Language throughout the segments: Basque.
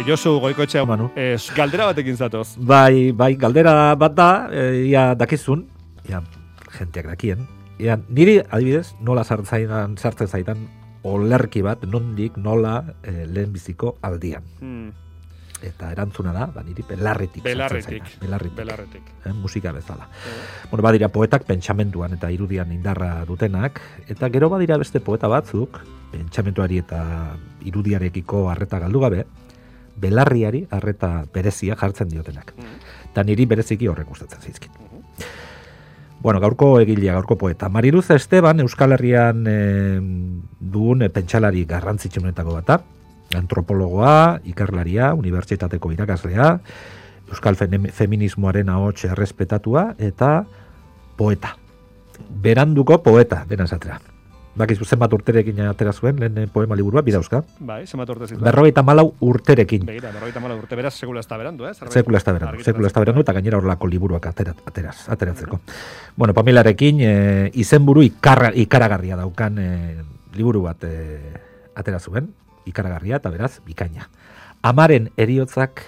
E, Josu goikoetxea, Manu. e, galdera batekin zatoz. Bai, bai, galdera bat da, e, ia dakizun, ia jenteak dakien, ia niri adibidez, nola sartzen sartzen zaitan olerki bat, nondik, nola, e, lehenbiziko aldian. Hmm, Eta erantzuna da, ba, niri belarretik. Belarretik. zaidan, Belarretik. belarretik. eh, musika bezala. Eh, Bueno, badira poetak pentsamentuan eta irudian indarra dutenak, eta gero badira beste poeta batzuk, pentsamentuari eta irudiarekiko harreta galdu gabe, belarriari harreta berezia jartzen diotenak. Mm. Eta niri bereziki horrek gustatzen zaizkit. Mhm. Bueno, gaurko egilea, gaurko poeta. Mariluz Esteban Euskal Herrian e, dugun e, pentsalari garrantzitsunetako bata. Antropologoa, ikerlaria, unibertsitateko irakaslea, Euskal feminismoaren ahots errespetatua eta poeta. Beranduko poeta, dena esatera. Bakizu zenbat urterekin atera zuen, lehen eh, poema liburua, bidauzka. Bai, zenbat urte zitu. Berrogeita malau urterekin. Begira, berrogeita mala urte, beraz, sekula ez da berandu, eh? Sekula ez da berandu, sekula ez da berandu, eta gainera horrelako liburuak atera, ateraz, ateratzeko. Bueno, Pamilarekin e, izenburu ikarra, ikaragarria daukan e, liburu bat e, atera zuen, ikaragarria eta beraz, bikaina. Amaren eriotzak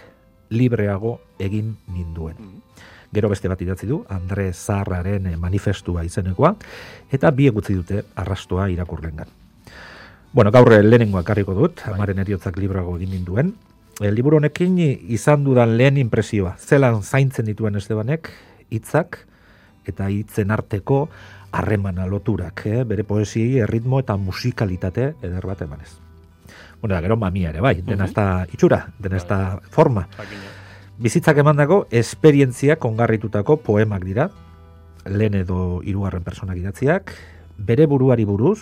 libreago egin ninduen. Mhm. Gero beste bat idatzi du, Andre Zarraren eh, manifestua izenekoa, eta bi egutzi dute arrastoa irakurlengan. Bueno, gaur eh, lehenengoa karriko dut, amaren eriotzak librago egin ninduen. E, liburu honekin izan dudan lehen impresioa, zelan zaintzen dituen Estebanek, hitzak eta hitzen arteko harremana loturak, eh? bere poesiei erritmo eta musikalitate eder bat emanez. Bueno, da, gero mamia ere, bai, dena ez da itxura, dena ez da forma. Bizitzak emandako esperientziak ongarritutako poemak dira, lehen edo hirugarren personak idatziak, bere buruari buruz,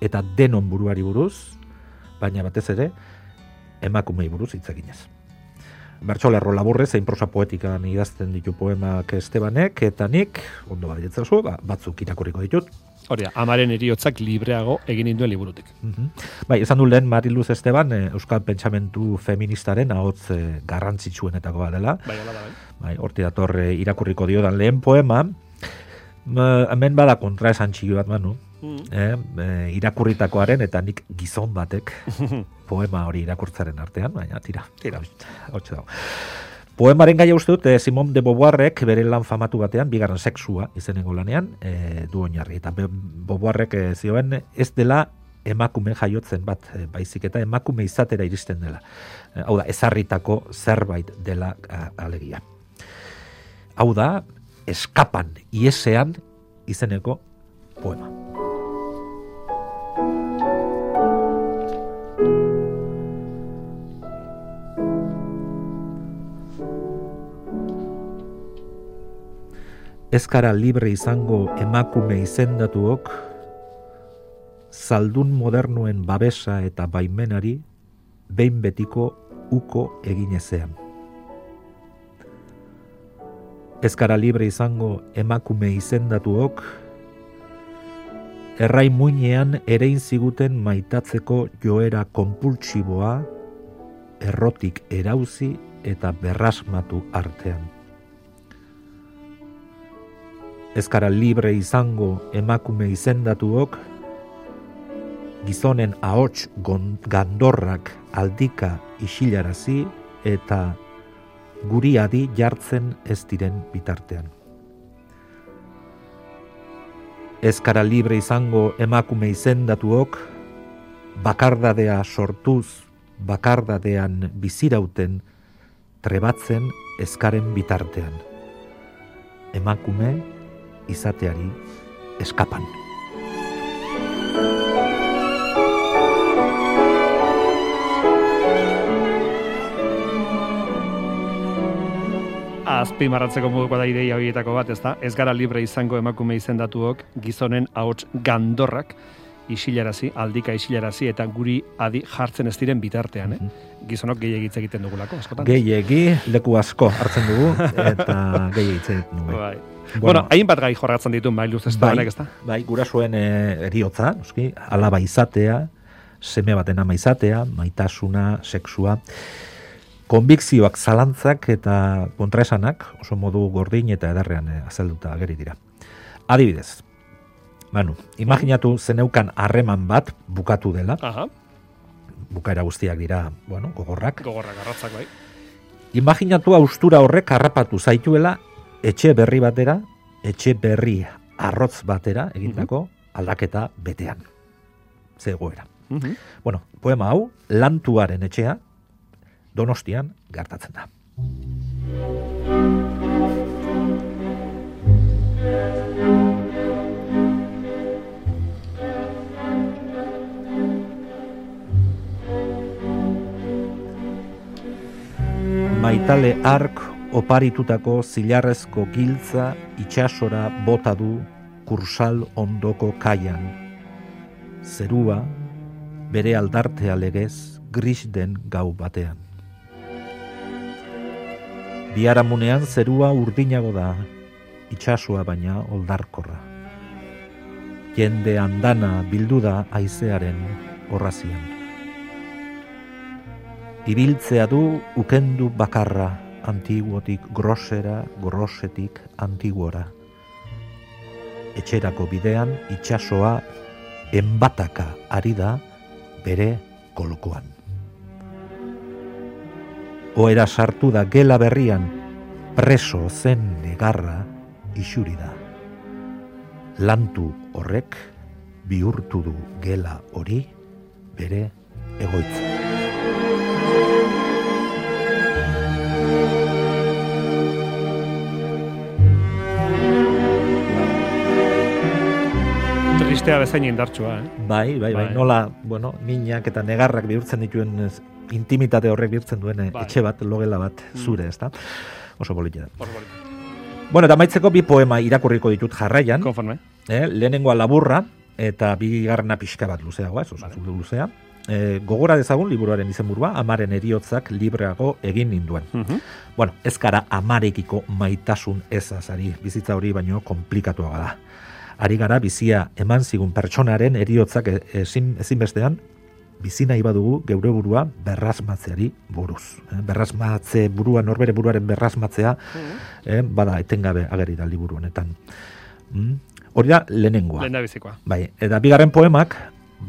eta denon buruari buruz, baina batez ere, emakumei buruz hitz eginez. Bertsolerro laburrez, zein prosa poetikan idazten ditu poemak Estebanek, eta nik, ondo baditzazu, ba, batzuk irakurriko ditut, Hori da, amaren eriotzak libreago egin induen liburutik. Mhm. Bai, esan du lehen Mariluz Esteban, eh, Euskal Pentsamentu Feministaren ahotz eh, garrantzitsuenetako bat dela. Bai, da, bai. Bai, horti dator eh, irakurriko diodan lehen poema, ma, hemen bada kontra esan txiki bat manu, Mhm. eh, eh, irakurritakoaren eta nik gizon batek poema hori irakurtzaren artean, baina tira, Tira. hotxe dago. Poemaren gaia uste dut, eh, Simon de Beauvoirrek bere lan famatu batean, bigarren sexua izenengo lanean, eh, du oinarri. Eta Be- Beauvoirrek eh, zioen, ez dela emakume jaiotzen bat, eh, baizik eta emakume izatera iristen dela. Eh, hau da, ezarritako zerbait dela a, alegia. Hau da, eskapan, iesean izeneko poema. Ez gara libre izango emakume izendatuok, zaldun modernuen babesa eta baimenari behin betiko uko egin ezean. Ez gara libre izango emakume izendatuok, errai muinean erein ziguten maitatzeko joera konpultsiboa, errotik erauzi eta berrasmatu artean. Ez gara libre izango emakume izendatuok, gizonen ahots gandorrak aldika isilarazi eta guri adi jartzen ez diren bitartean. Ez gara libre izango emakume izendatuok, bakardadea sortuz, bakardadean bizirauten, trebatzen eskaren bitartean. Emakume izateari eskapan. Azpimarratzeko moduko da ideia horietako bat, ez da? Ez gara libre izango emakume izendatuok gizonen ahots gandorrak isilarazi, aldika isilarazi eta guri adi jartzen ez diren bitartean, eh? Gizonok gehiagitz egiten dugulako, askotan. Gehiegi, leku asko hartzen dugu, eta gehiagitze dugu. Bai. Bueno, hainbat gai jorratzen ditu mailuz ez da, ez? Bai, gurasoen e, eriotza, noski, alaba izatea, seme baten ama izatea, maitasuna, sexua, konbikzioak zalantzak eta kontraesanak oso modu gordin eta edarrean eh, azalduta ageri dira. Adibidez, Manu, imaginatu zeneukan harreman bat bukatu dela, Aha. bukaera guztiak dira, bueno, gogorrak. Gogorrak arratzak bai. Imaginatu austura horrek harrapatu zaituela etxe berri batera, etxe berri arrotz batera egindako aldaketa betean. Zegoera. Mhm. Bueno, poema hau, lantuaren etxea, donostian gertatzen da. Maitale ark oparitutako zilarrezko giltza itxasora bota du kursal ondoko kaian. Zerua, bere aldartea legez, gris den gau batean. Biaramunean zerua urdinago da, itxasua baina oldarkorra. Jende andana bildu da aizearen horrazian. Ibiltzea du ukendu bakarra, antiguotik grosera, grosetik antiguora. Etxerako bidean itxasoa enbataka ari da bere kolokoan. Oera sartu da gela berrian, preso zen negarra isuri da. Lantu horrek bihurtu du gela hori bere egoitza. Tristea bezain indartsua, eh? Bai, bai, bai, Bai. nola, bueno, minak eta negarrak bihurtzen dituen intimitate horrek bihurtzen duen eh, Bai. etxe bat, logela bat, Mm. zure, ezta? Oso politia da. Bueno, eta maitzeko bi poema irakurriko ditut jarraian, Konforme. eh? lehenengoa laburra, eta bigarrena pixka bat luzeagoa, ez oso Vale. luzea. Eh, gogora dezagun liburuaren izenburua, amaren eriotzak libreago egin ninduen. Mhm. Bueno, ez gara amarekiko maitasun ezazari, bizitza hori baino komplikatuaga da. Ari gara bizia eman zigun pertsonaren eriotzak e- ezin, ezinbestean, bizi nahi badugu geure burua berrasmatzeari buruz. Eh, Berrasmatze burua, norbere buruaren berrasmatzea, eh, bada etengabe ageri da liburu honetan. Mm? Hori da lehenengoa. Lehen da bizikoa. Bai, eta bigarren poemak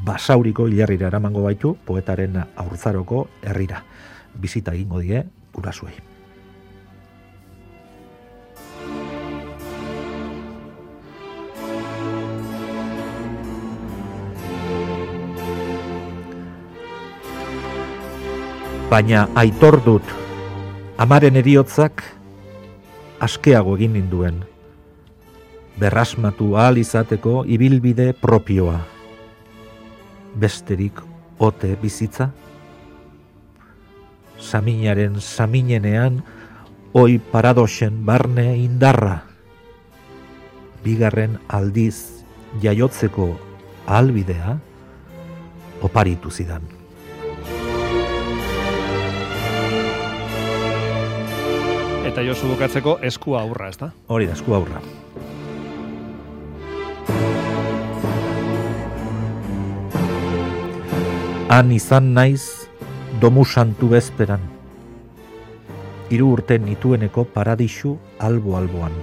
basauriko hilarrira eramango baitu poetaren aurzaroko herrira. Bizita egingo die gurasuei. Baina aitor dut amaren eriotzak askeago egin ninduen berrasmatu ahal izateko ibilbide propioa. Besterik ote bizitza? Saminaren saminenean oi paradoxen barne indarra. Bigarren aldiz jaiotzeko ahalbidea oparitu zidan. Eta Josu bukatzeko eskua aurra, ezta? Hori da, esku aurra. Han izan naiz domu santu bezperan. Hiru urte nitueneko paradisu albo-alboan.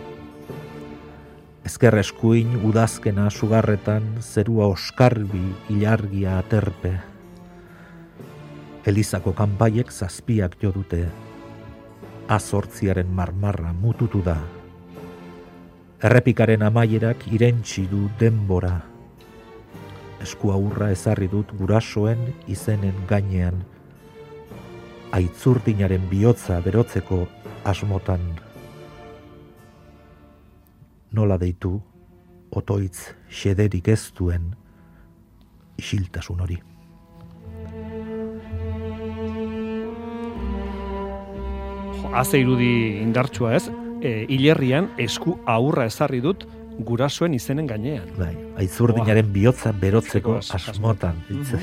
Ezker eskuin udazkena sugarretan zerua oskarbi ilargia aterpe. Elizako kanpaiek zazpiak jo dute azortziaren marmarra mututu da. Errepikaren amaierak irentsi du denbora. Esku aurra ezarri dut gurasoen izenen gainean. Aitzurdinaren bihotza berotzeko asmotan. Nola deitu, otoitz xederik ez duen isiltasun hori. Haze irudi indartsua ez, e, hilerrian esku aurra ezarri dut gurasoen izenen gainean. Bai, aitzurdinaren bihotza berotzeko Berotzeko as- asmotan. Itze,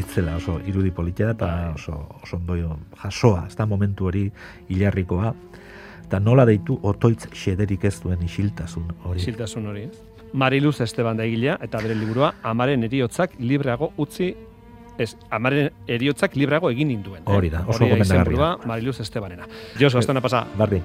itzela oso irudi politia eta Bai. oso, oso ondoio jasoa, ez da momentu hori hilarrikoa. Eta nola deitu otoitz xederik ez duen isiltasun hori. Isiltasun hori, ez? Mariluz Esteban da egilea eta bere liburua Amaren eriotzak libreago utzi Ez, amaren eriotzak libreago egin ninduen. eh? Hori da, oso Hori gomendagarria. izenburua Mariluz Estebanena. Josu, astana pasa. Bardin.